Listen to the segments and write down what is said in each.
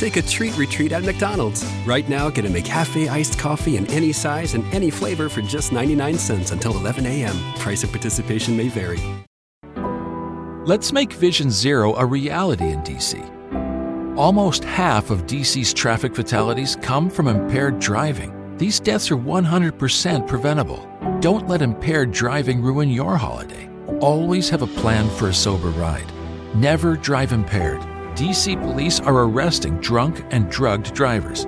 Take a treat retreat at McDonald's. Right now, get a McCafe iced coffee in any size and any flavor for just 99 cents until 11 a.m. Price of participation may vary. Let's make Vision Zero a reality in DC. Almost half of DC's traffic fatalities come from impaired driving. These deaths are 100% preventable. Don't let impaired driving ruin your holiday. Always have a plan for a sober ride. Never drive impaired. DC police are arresting drunk and drugged drivers.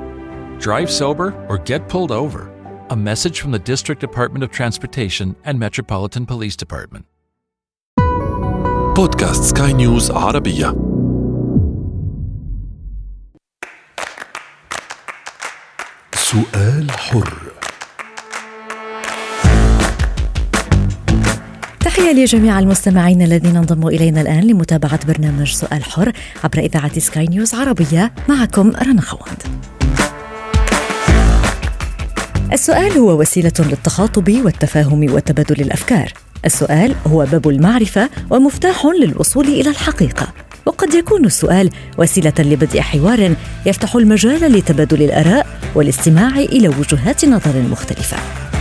Drive sober or get pulled over. A message from the District Department of Transportation and Metropolitan Police Department. بودكاست سكاي نيوز عربية سؤال حر تحية لجميع المستمعين الذين انضموا إلينا الآن لمتابعة برنامج سؤال حر عبر إذاعة سكاي نيوز عربية. معكم رنا خوند. السؤال هو وسيلة للتخاطب والتفاهم وتبادل الأفكار. السؤال هو باب المعرفة ومفتاح للوصول إلى الحقيقة. وقد يكون السؤال وسيلة لبدء حوار يفتح المجال لتبادل الآراء والاستماع إلى وجهات نظر مختلفة.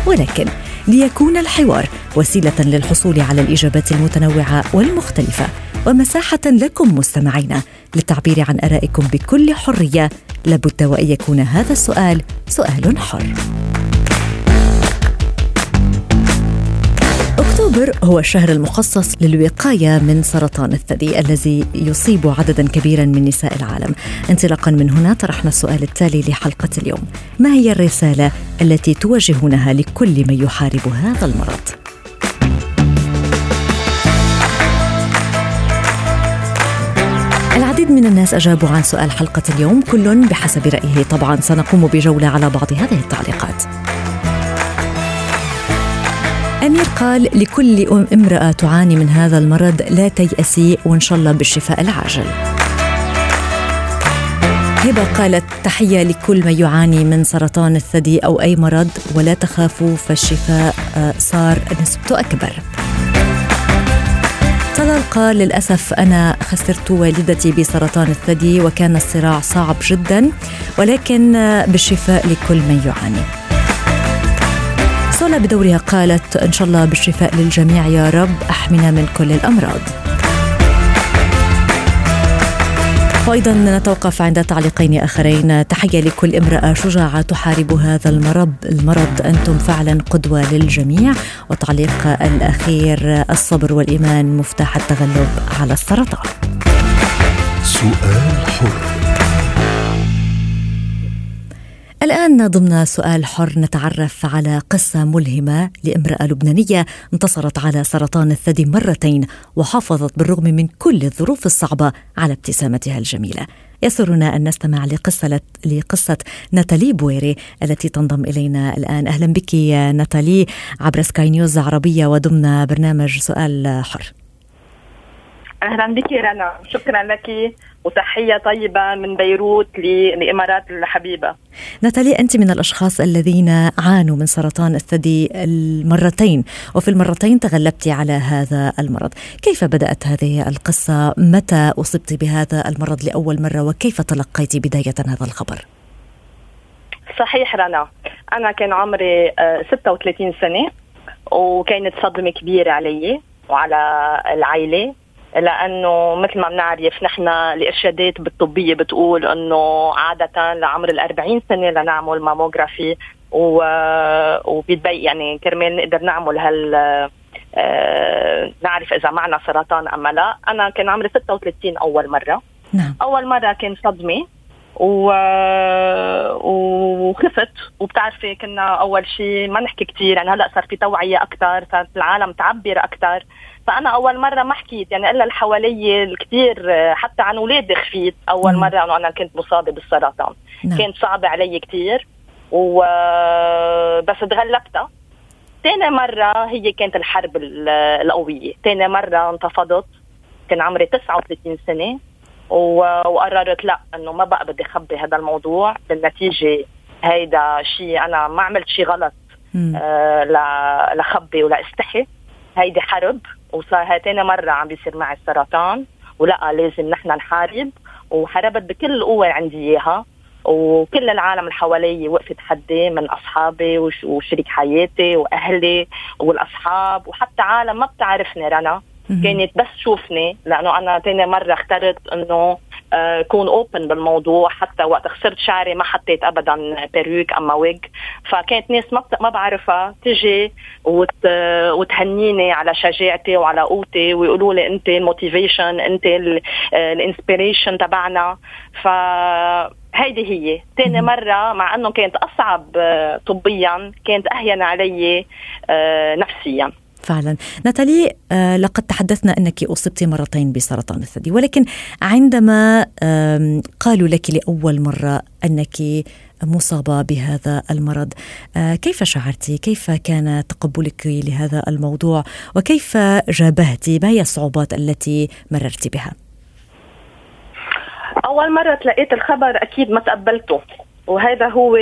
ولكن ليكون الحوار وسيلة للحصول على الإجابات المتنوعة والمختلفة ومساحة لكم مستمعينا للتعبير عن آرائكم بكل حرية. لابد وأن يكون هذا السؤال سؤال حر. أكتوبر هو الشهر المخصص للوقاية من سرطان الثدي الذي يصيب عددا كبيرا من نساء العالم. انطلاقا من هنا طرحنا السؤال التالي لحلقة اليوم. ما هي الرسالة التي توجهونها لكل من يحارب هذا المرض؟ العديد من الناس أجابوا عن سؤال حلقة اليوم كل بحسب رأيه. طبعا سنقوم بجولة على بعض هذه التعليقات. أمير قال لكل امرأة تعاني من هذا المرض لا تيأسي وإن شاء الله بالشفاء العاجل. هبة قالت تحية لكل من يعاني من سرطان الثدي أو أي مرض ولا تخافوا فالشفاء صار نسبته أكبر. طلال قال للأسف أنا خسرت والدتي بسرطان الثدي وكان الصراع صعب جدا ولكن بالشفاء لكل من يعاني. سولا بدورها قالت إن شاء الله بالشفاء للجميع يا رب أحمنا من كل الأمراض. وأيضا نتوقف عند تعليقين آخرين. تحية لكل امرأة شجاعة تحارب هذا المرض. المرض أنتم فعلا قدوة للجميع. وتعليق الأخير الصبر والإيمان مفتاح التغلب على السرطان. سؤال حر. الآن ضمن سؤال حر نتعرف على قصة ملهمة لامرأة لبنانية انتصرت على سرطان الثدي مرتين وحافظت بالرغم من كل الظروف الصعبة على ابتسامتها الجميلة. يسرنا أن نستمع لقصة لقصة ناتالي بويري التي تنضم إلينا الآن. أهلا بك يا ناتالي. عبر سكاي نيوز عربية وضمن برنامج سؤال حر. أهلا بك رنا. شكرا لك. وتحيه طيبة من بيروت للإمارات الحبيبة. ناتالي أنت من الأشخاص الذين عانوا من سرطان الثدي المرتين وفي المرتين تغلبت على هذا المرض. كيف بدأت هذه القصة؟ متى أصبت بهذا المرض لأول مرة؟ وكيف تلقيت بداية هذا الخبر؟ صحيح رنا. أنا كان عمري 36 سنة وكانت صدمة كبيرة علي وعلى العائلة. لأنه مثل ما بنعرف نحن الإرشادات بالطبية بتقول إنه عادة لعمر ال 40 سنة لنعمل ماموغرافي و... وبيتبين يعني كرمال نقدر نعمل هال آه... نعرف إذا معنا سرطان أم لا. أنا كان عمري 36 أول مرة. نعم. أول مرة كان صدمة و... وخفت. وبتعرفي كنا أول شيء ما نحكي كثير يعني هلأ صار في توعية أكثر صارت العالم تعبر أكثر فأنا أول مرة ما حكيت يعني إلا اللي حوالي الكثير حتى عن اولادي خفيت. أول مرة انه أنا كنت مصابة بالسرطان. نعم. كانت صعبة علي كثير و بس تغلبتها. ثاني مرة هي كانت الحرب القوية. ثاني مرة انتفضت. كان عمري 39 سنة. وقررت لا إنه ما بقى بدي أخبي هذا الموضوع. بالنتيجة هيدا شيء أنا ما عملت شيء غلط آه لخبي ولا أستحي. هيدي حرب. وصار هاي ثاني مرة عم بيصير معي السرطان ولا لازم نحن نحارب وحاربت بكل القوة عندي إياها وكل العالم اللي حوالي وقفت حدي من أصحابي وشريك حياتي وأهلي والأصحاب وحتى عالم ما بتعرفني رنا. كانت بس تشوفني لأنه أنا ثاني مرة اخترت إنه كون open بالموضوع حتى وقت خسرت شعري ما حطيت ابدا perruque أما ويج فكانت ناس ما ما بعرفها تجي وت... وتهنيني على شجاعتي وعلى قوتي ويقولوا لي أنت ال motivation أنت ال inspiration تبعنا. ف هيدي هي. ثاني مرة مع أنه كانت أصعب آه، طبيا كانت أهين علي آه، نفسيا. فعلا. ناتالي آه لقد تحدثنا أنك أصبت مرتين بسرطان الثدي ولكن عندما قالوا لك لأول مرة أنك مصابة بهذا المرض آه كيف شعرت؟ كيف كان تقبلك لهذا الموضوع؟ وكيف جابهت ما هي الصعوبات التي مررت بها؟ أول مرة تلقيت الخبر أكيد ما تقبلته. وهذا هو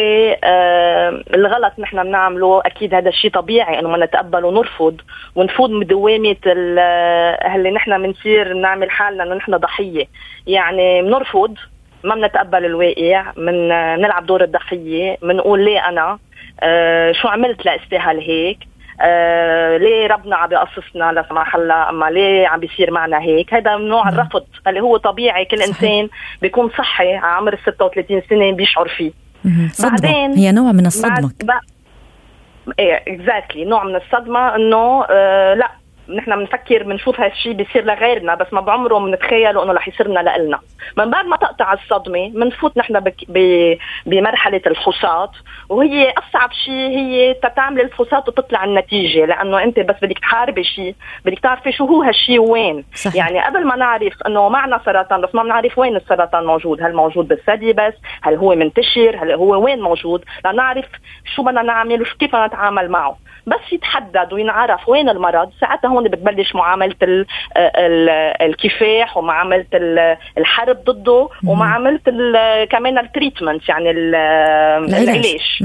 آه الغلط نحن بنعمله. أكيد هذا الشيء طبيعي إنه ما نتقبل ونرفض. ونفوت بدوامه اللي نحن بنصير نعمل حالنا إنه نحن ضحية. يعني بنرفض ما بنتقبل الواقع. من نلعب دور الضحية. بنقول ليه أنا؟ آه شو عملت لأستاهل هيك؟ آه ليه ربنا عم بيقصصنا لا سمح الله أما ليه عم بيصير معنا هيك هذا نوع نعم. الرفض اللي هو طبيعي كل صحيح. إنسان بيكون صحي على عمر 36 سنة بيشعر فيه صدمة. بعدين هي نوع من الصدمة بعد إيه اكزاكتلي نوع من الصدمة إنه آه لا نحن بنفكر بنشوف هالشيء بيصير لغيرنا بس ما بعمره بنتخيله إنه رح يصير لنا لنا من بعد ما تقطع الصدمة بنفوت نحن بمرحلة الفحوصات وهي أصعب شيء هي تتعمل الفحوصات وتطلع النتيجة لأنه أنت بس بدك تحاربي شيء بدك تعرفي شو هو هالشيء وين. صحيح. يعني قبل ما نعرف إنه معنا سرطان بس ما بنعرف وين السرطان موجود. هل موجود بالثدي بس؟ هل هو منتشر؟ هل هو وين موجود؟ لنعرف شو بدنا نعمل وكيف نتعامل معه. بس يتحدد وينعرف وين المرض. ساعتها هون بتبلش معاملة الكفاح ومعاملة الحرب ضده ومعاملة كمان التريتمنت يعني العلاج.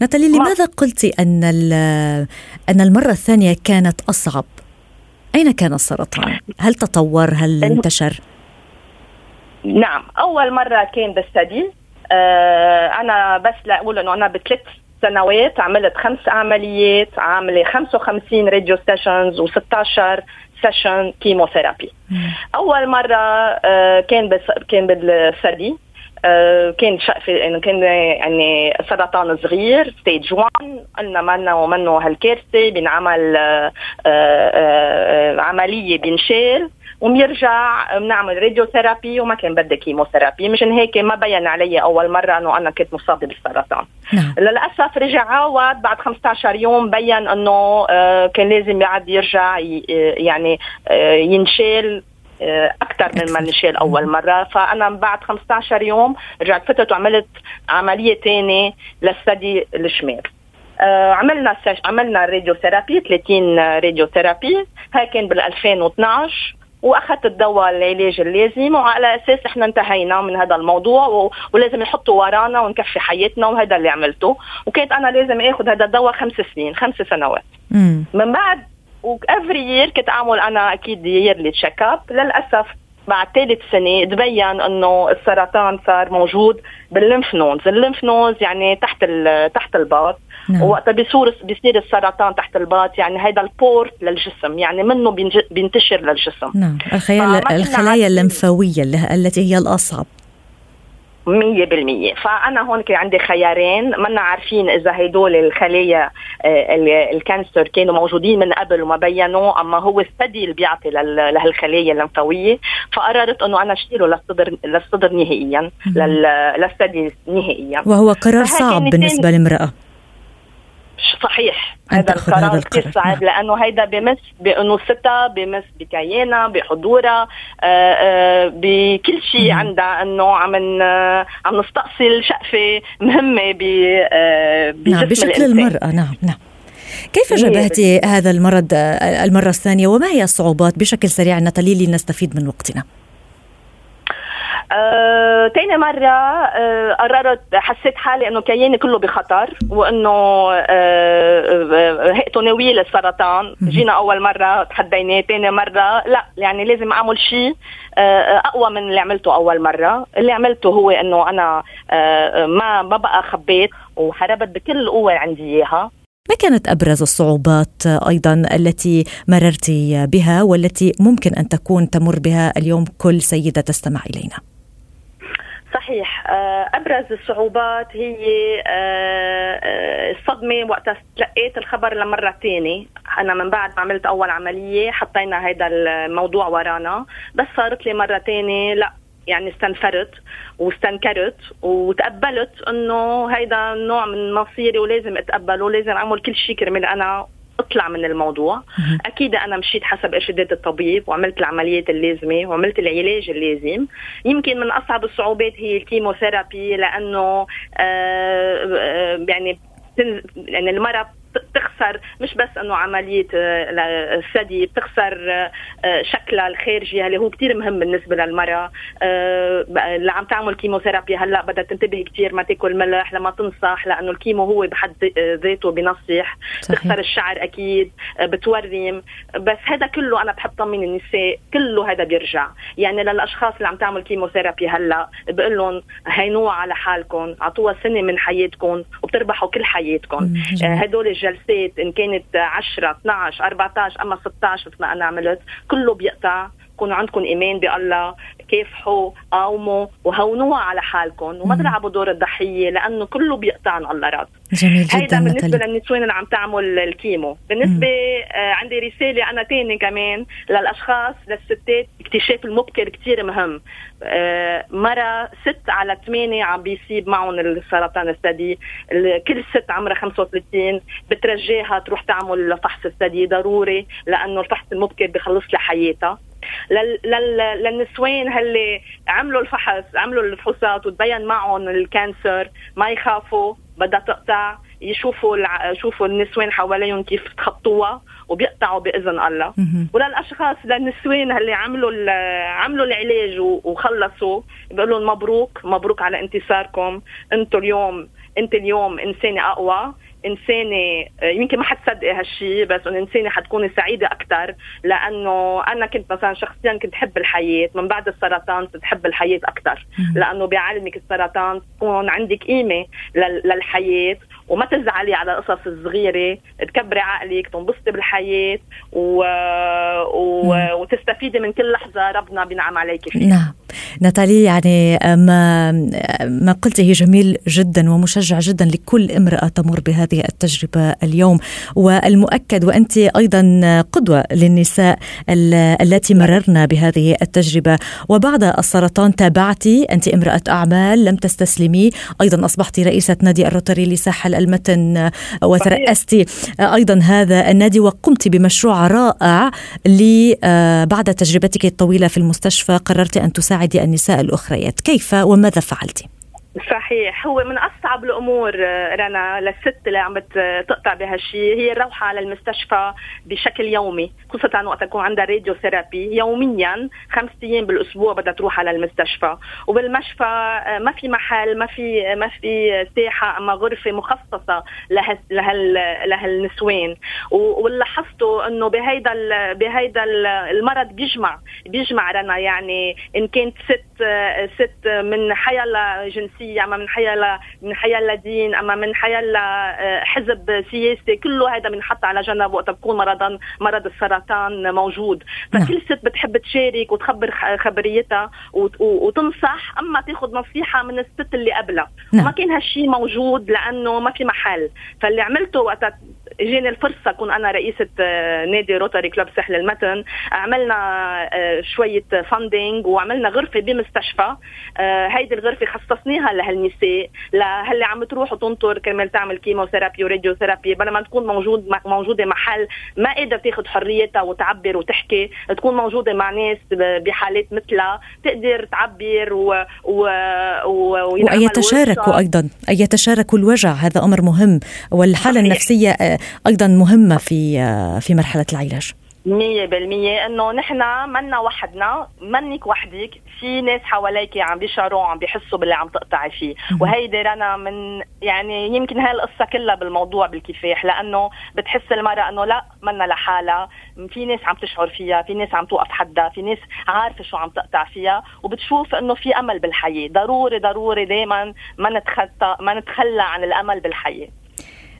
ناتالي لماذا قلتي أن أن المرة الثانية كانت أصعب؟ أين كان السرطان؟ هل تطور؟ هل انتشر؟ نعم أول مرة كان بالثدي آه أنا بس لاقول إنه أنا بثلاث سنوات عملت خمس عمليات عاملة 55 radio sessions و16 session chemotherapy أول مرة آه، كان بس كان بالثدي آه، كان شقفة انه كان يعني سرطان صغير stage 1 قلنا منه ومنه هالكارثة بينعمل آه، عملية بينشال وبيرجع بنعمل radiotherapy وما كان بدي chemotherapy. مشان هيك ما بين علي أول مرة إنه أنا كنت مصابة بالسرطان. نعم. للأسف رجع عوض بعد 15 يوم بين إنه آه، كان لازم يعد يرجع يعني آه، ينشال آه، أكثر من ما نشال أول مرة. فأنا بعد 15 يوم رجعت فتت وعملت عملية ثانية للثدي الشمال آه عملنا. عملنا radiotherapy 30 radiotherapy هاي كان بال 2012 وأخذت الدواء العلاج اللازم وعلى أساس إحنا انتهينا من هذا الموضوع و... ولازم نحطه ورانا ونكفي حياتنا وهذا اللي عملته. وكانت أنا لازم آخذ هذا الدواء خمس سنين خمس سنوات. مم. من بعد و every year كنت أعمل أنا أكيد yearly check up للأسف بعد ثالث سنة تبين إنه السرطان صار موجود بال lymph nodes، ال lymph nodes يعني تحت تحت الباط. نعم. ووقتها بيصير بيصير السرطان تحت الباط. يعني هذا ال port للجسم. يعني منه بينتشر للجسم. نعم. الخلايا الخلايا اللمفاوية التي هي الاصعب مية بالمية. فأنا هون كان عندي خيارين منا عارفين إذا هدول الخلايا آه، ال cancer كانوا موجودين من قبل وما بينوا أما هو الثدي اللي بيعطي لهالخلايا اللمفاوية. فقررت أنه أنا أشيله للصدر للصدر نهائيا للثدي نهائيا. وهو قرار صعب بالنسبة لامرأة. صحيح. هذا القرار كثير صعب؟ نعم. لأنه هيدا بمس بأنوثتها بمس بكيانها بحضورها آه، آه، بكل شيء عندها. أنه عم عم نستأصل شقفة مهمة ب آه، نعم بشكل الإنسان. المرأة. نعم نعم. كيف جبهت هذا المرض المرة الثانية؟ وما هي الصعوبات؟ بشكل سريع نتالي لنستفيد من وقتنا؟ أه، تاني مرة أه، قررت حسيت حالي إنه كياني كله بخطر وإنه أه، هيئته ناوية للسرطان. جينا أول مرة تحديناه تاني مرة. لا يعني لازم أعمل شيء أقوى من اللي عملته أول مرة. اللي عملته هو إنه أنا ما ما بقى خبيت وحاربت بكل القوة عندي إياها. ما كانت أبرز الصعوبات أيضا التي مررت بها والتي ممكن أن تكون تمر بها اليوم كل سيدة تستمع إلينا؟ صحيح. آه، أبرز الصعوبات هي آه، آه، الصدمة وقت تلقيت الخبر لمرة ثانية أنا من بعد ما عملت أول عملية حطينا هذا الموضوع ورانا. بس صارت لي مرة ثانية لا يعني استنفرت واستنكرت وتقبلت إنه هيدا نوع من مصيري ولازم أتقبله ولازم أعمل كل شيء كرمال أنا. أطلع من الموضوع. أكيد أنا مشيت حسب إرشادات الطبيب وعملت العمليات اللازمة وعملت العلاج اللازم. يمكن من أصعب الصعوبات هي ال chemotherapy لأنه آه، آه، يعني يعني المرض بتخسر مش بس إنه عملية آه، الثدي بتخسر آه، شكلها الخارجي اللي هو كتير مهم بالنسبة للمرأة. آه، اللي عم تعمل chemotherapy هلأ بدها تنتبه كتير ما تاكل ملح لما تنصح لأنه ال chemo هو بحد ذاته بنصح تخسر الشعر أكيد بتورم بس هذا كله أنا بحب طمن النساء كله هذا بيرجع. يعني للأشخاص اللي عم تعمل كيموثيرابي هلأ بقول لهم هينوها على حالكم اعطوها سنة من حياتكم وبتربحوا كل حياتكم. هدول الجلسات إن كانت 10 12 14 أما 16 مثل ما أنا عملت كله بيقطع. كونوا عندكم إيمان بالله كافحوا قاوموا وهونوها على حالكم وما تلعبوا دور الضحية لأنه كله بيقطع الله راد جميل جدا هيدا بالنسبة للنسوان اللي عم تعمل ال chemo. بالنسبة آه عندي رسالة أنا تاني كمان للأشخاص للستات. اكتشاف المبكر كتير مهم. آه مرة ست على ثمانية عم بيصيب معهم السرطان الثدي. كل ست عمرها 35 بترجاها تروح تعمل فحص الثدي. ضروري لأنه الفحص المبكر بخلص لها حياتها. للنسوان اللي عملوا الفحص عملوا الفحوصات وتبين معهم ال cancer ما يخافوا بدها تقطع يشوفوا الع... يشوفوا النسوان حواليهم كيف تخطوها وبيقطعوا بإذن الله. وللأشخاص للنسوان اللي عملوا ال... عملوا العلاج وخلصوا بقول لهم مبروك مبروك على انتصاركم. أنتم اليوم انت اليوم إنسانة أقوى. إنسانة آه، يمكن ما حتصدقي هالشيء بس إنه إنسانة حتكوني سعيدة أكثر لأنه أنا كنت مثلا شخصيا كنت حب الحياة من بعد السرطان كنت حب الحياة أكثر لأنه بيعلمك السرطان تكون عندك قيمة للحياة. وما تزعلي على القصص الصغيرة تكبري عقلك تنبسطي بالحياة و... و... وتستفيدي من كل لحظة ربنا بينعم عليك فيها. نعم. ناتالي يعني ما ما قلته جميل جدا ومشجع جدا لكل امرأة تمر بهذه التجربة اليوم. والمؤكد وأنت أيضا قدوة للنساء التي مررن بهذه التجربة. وبعد السرطان تابعتي أنت امرأة أعمال لم تستسلمي. أيضا أصبحت رئيسة نادي الروتري لساحل المتن وترأست أيضا هذا النادي وقمت بمشروع رائع لي بعد تجربتك الطويلة في المستشفى قررت أن تساعدي النساء الأخريات. كيف وماذا فعلتي؟ صحيح. هو من أصعب الأمور آه، رنا للست اللي عم بتقطع بهالشيء هي الروحة على المستشفى بشكل يومي خصوصا وقت يكون عندها راديو ثيرابي يوميا خمس أيام بالأسبوع بدها تروح على المستشفى. وبالمشفى آه، ما في محل ما في ما في ساحة أما غرفة مخصصة له لهال لهالنسوان. واللي لاحظته إنه بهيدا بهيدا المرض بيجمع بيجمع رنا. يعني إن كانت ست آه، ست من حيلا جنسيه سياسيه أما من حيا من حيا دين أما من حيا آه، حزب سياسي كله هذا بنحط على جنب وقت بكون مرضا مرض السرطان موجود نعم. فكل ست بتحب تشارك وتخبر خبريتها وتنصح أما تاخذ نصيحة من الست اللي قبلها نعم. ما كان هالشيء موجود لأنه ما في محل فاللي عملته وقت اجاني الفرصة كون أنا رئيسة آه، نادي Rotary Club ساحل المتن. عملنا آه، شوية funding وعملنا غرفة بمستشفى. هيدي الغرفة خصصناها لهالنساء لهاللي عم تروح وتنطر كرمال تعمل chemotherapy و radiotherapy بلا ما تكون موجود موجودة محل ما قادر تاخذ حريتها وتعبر وتحكي تكون موجودة مع ناس بحالات مثلها. تقدر تعبر و, و... و... يتشاركوا أيضا. أن يتشاركوا الوجع. هذا أمر مهم. صحيح. النفسية آه، أيضا مهمة في في مرحلة العلاج. مية بالمية. إنه نحن منا وحدنا منك وحدك. في ناس حواليك عم بيشعروا عم بيحسوا باللي عم تقطعي فيه. وهيدي رنا من يعني يمكن هاي القصة كلها بالموضوع بالكفاح لأنه بتحس المرأة إنه لا منا لحالها. في ناس عم تشعر فيها في ناس عم توقف حدها في ناس عارفة شو عم تقطع فيها. وبتشوف إنه في أمل بالحياة. ضروري ضروري دايما ما نتخطى ما نتخلى عن الأمل بالحياة.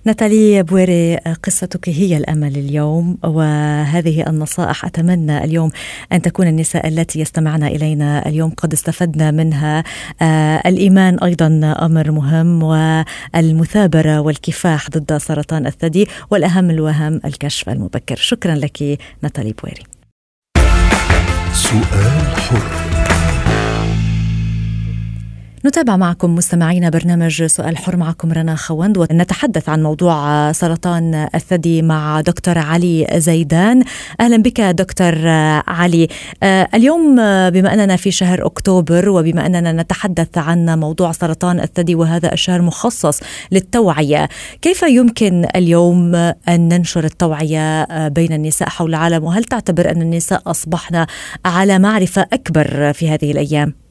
ناتالي بويري قصتك هي الأمل اليوم وهذه النصائح أتمنى اليوم أن تكون النساء التي يستمعن إلينا اليوم قد استفدن منها. آه الإيمان أيضا أمر مهم والمثابرة والكفاح ضد سرطان الثدي والأهم الوهم الكشف المبكر. شكرا لك ناتالي بويري. سؤال حر. نتابع معكم مستمعينا برنامج سؤال حر معكم رنا خوند ونتحدث عن موضوع سرطان الثدي مع دكتور علي زيدان. أهلا بك دكتور علي. آه، اليوم بما أننا في شهر أكتوبر وبما أننا نتحدث عن موضوع سرطان الثدي وهذا الشهر مخصص للتوعية كيف يمكن اليوم أن ننشر التوعية بين النساء حول العالم؟ وهل تعتبر أن النساء أصبحن على معرفة أكبر في هذه الأيام؟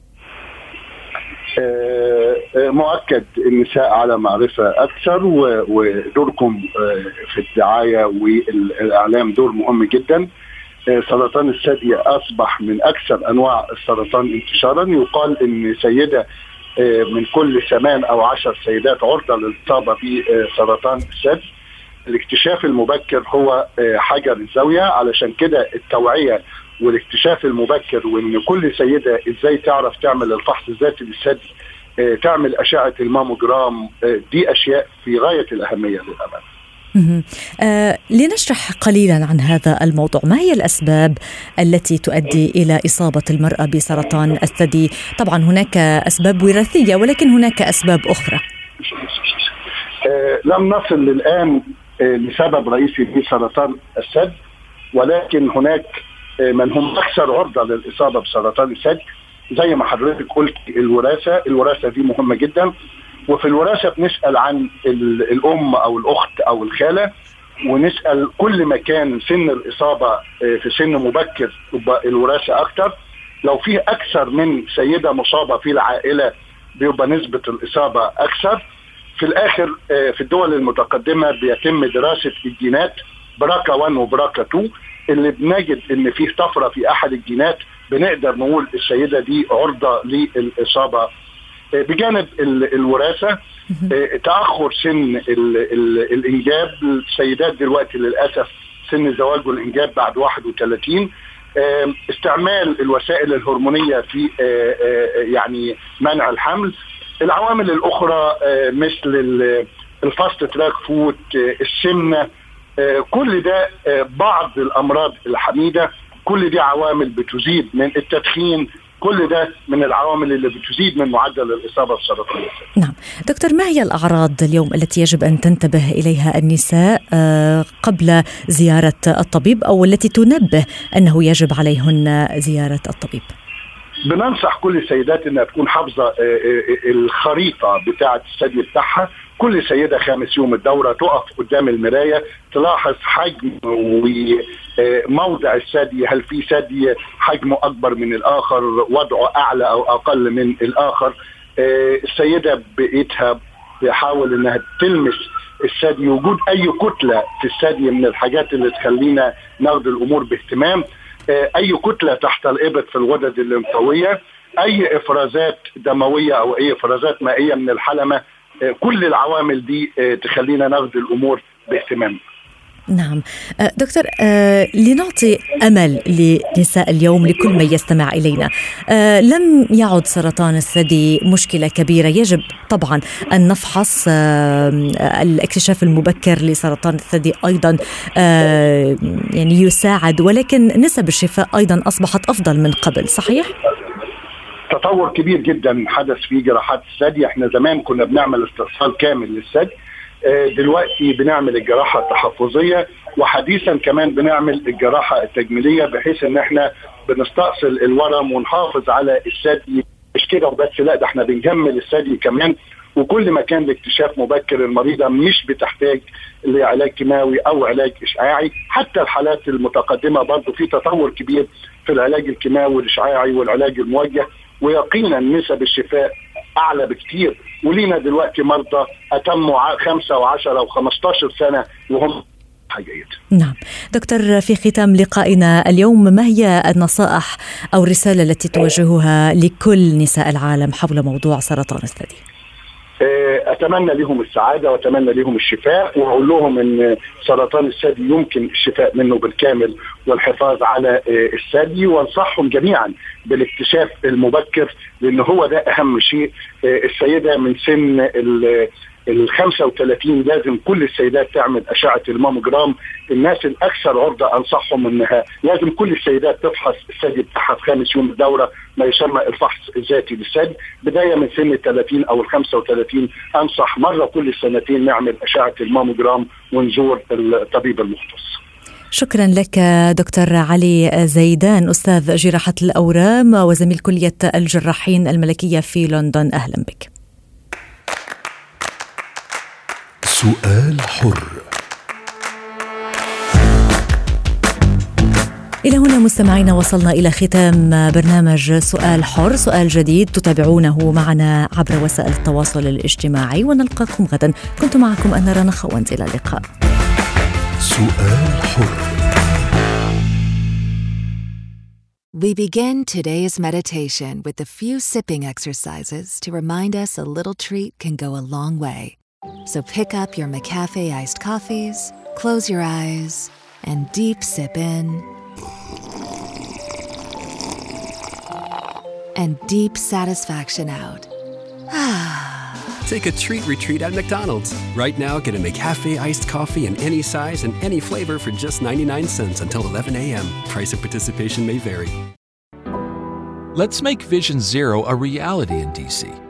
مؤكد النساء على معرفة أكثر ودوركم آه، في الدعاية والإعلام دور مهم جدا. سرطان الثدي أصبح من أكثر أنواع السرطان انتشارا. يقال أن سيدة من كل ثمان أو عشر سيدات عرضة للإصابة بسرطان الثدي. الاكتشاف المبكر هو حجر الزاوية. علشان كده التوعية والاكتشاف المبكر وإن كل سيدة إزاي تعرف تعمل الفحص الذاتي للثدي آه، تعمل أشعة الماموجرام آه، دي أشياء في غاية الأهمية للأمانة. آه لنشرح قليلا عن هذا الموضوع. ما هي الأسباب التي تؤدي إلى إصابة المرأة بسرطان الثدي؟ طبعا هناك أسباب وراثية ولكن هناك أسباب أخرى. آه لم نصل الآن آه لسبب رئيسي في سرطان الثدي ولكن هناك آه، من هم أكثر عرضة للإصابة بسرطان الثدي. زي ما حضرتك قلت الوراثة الوراثة دي مهمة جدا. وفي الوراثة بنسأل عن الأم أو الأخت أو الخالة ونسأل كل ما كان سن الإصابة آه، في سن مبكر يبقى الوراثة أكثر لو في أكثر من سيدة مصابة في العائلة بيبقى نسبة الإصابة أكثر. في الآخر آه، في الدول المتقدمة بيتم دراسة الجينات براكا 1 وبراكا 2 اللي بنجد إن فيه طفرة في أحد الجينات بنقدر نقول السيده دي عرضة للإصابة. آه، بجانب الوراثة آه، تأخر سن الإنجاب. السيدات دلوقتي للأسف سن الزواج والإنجاب بعد 31 آه، استعمال الوسائل الهرمونية في يعني منع الحمل. العوامل الأخرى مثل ال fast track food السمنه آه، كل ده آه، بعض الأمراض الحميدة كل دي عوامل بتزيد من التدخين كل ده من العوامل اللي بتزيد من معدل الإصابة بسرطان الثدي. نعم، دكتور ما هي الأعراض اليوم التي يجب أن تنتبه إليها النساء آه، قبل زيارة الطبيب أو التي تنبه أنه يجب عليهن زيارة الطبيب؟ بننصح كل السيدات انها تكون حافظة الخريطة بتاعة الثدي بتاعها كل سيدة خامس يوم الدورة تقف قدام المراية تلاحظ حجم وموضع الثدي هل في ثدي حجمه أكبر من الآخر وضعه أعلى أو أقل من الآخر. آه، السيدة بإيدها بحاول إنها تلمس الثدي. وجود أي كتلة في الثدي من الحاجات اللي تخلينا ناخد الأمور باهتمام. آه، أي كتلة تحت الإبط في الغدد الليمفاوية أي إفرازات دموية أو أي إفرازات مائية من الحلمة آه، كل العوامل دي آه، تخلينا ناخذ الأمور باهتمام. نعم. آه، دكتور لنعطي أمل لنساء اليوم لكل من يستمع إلينا. لم يعد سرطان الثدي مشكلة كبيرة. يجب طبعا أن نفحص الاكتشاف المبكر لسرطان الثدي أيضا يعني يساعد ولكن نسب الشفاء أيضا أصبحت أفضل من قبل صحيح؟ تطور كبير جدا حدث في جراحات الثدي. إحنا زمان كنا بنعمل استئصال كامل للثدي. آه، دلوقتي بنعمل الجراحة التحفظية وحديثا كمان بنعمل الجراحة التجميلية بحيث إن إحنا بنستأصل الورم ونحافظ على الثدي. مش كده وبس لا ده إحنا بنجمل الثدي كمان. وكل ما كان الاكتشاف مبكر المريضه مش بتحتاج لعلاج كيماوي أو علاج إشعاعي. حتى الحالات المتقدمة برضه في تطور كبير في العلاج الكيماوي والإشعاعي والعلاج الموجه. ويقينا نسب الشفاء أعلى بكتير. ولينا دلوقتي مرضى اتموا خمسة و10 و15 سنة وهم جيد. نعم. دكتور في ختام لقائنا اليوم ما هي النصائح أو الرسالة التي توجهها لكل نساء العالم حول موضوع سرطان الثدي؟ أتمنى لهم السعادة وأتمنى لهم الشفاء وأقول لهم إن سرطان الثدي يمكن الشفاء منه بالكامل والحفاظ على آه، الثدي وأنصحهم جميعا بالاكتشاف المبكر لأن هو ده أهم شيء آه، السيدة من سن ال 35 لازم كل السيدات تعمل أشعة الماموجرام الناس الأكثر عرضة أنصحهم إنها لازم كل السيدات تفحص الثدي بتاعها في خامس يوم الدورة ما يسمى الفحص الذاتي للثدي بداية من سن ال 30 أو ال 35 أنصح مرة كل سنتين نعمل أشعة الماموجرام ونزور الطبيب المختص. شكرا لك دكتور علي زيدان أستاذ جراحة الأورام وزميل كلية الجراحين الملكية في لندن أهلا بك. سؤال حر. إلى هنا مستمعينا وصلنا إلى ختام برنامج سؤال حر. سؤال جديد تتابعونه معنا عبر وسائل التواصل الاجتماعي ونلقاكم غدا. كنت معكم أنا رنا خوانت. إلى اللقاء. سؤال حر. We begin today's meditation with a few sipping exercises to remind us a little treat can go a long way. So pick up your McCafe iced coffees, close your eyes, and deep sip in. And deep satisfaction out. Take a treat retreat at McDonald's. Right now, get a McCafe iced coffee in any size and any flavor for just 99 cents until 11 a.m. Price of participation may vary. Let's make Vision Zero a reality in DC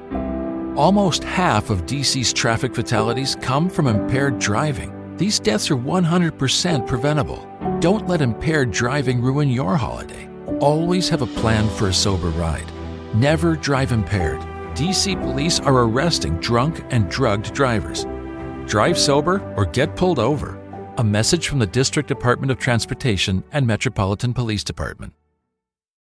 Almost half of DC's traffic fatalities come from impaired driving. These deaths are 100% preventable. Don't let impaired driving ruin your holiday. Always have a plan for a sober ride. Never drive impaired. DC police are arresting drunk and drugged drivers. Drive sober or get pulled over. A message from the District Department of Transportation and Metropolitan Police Department.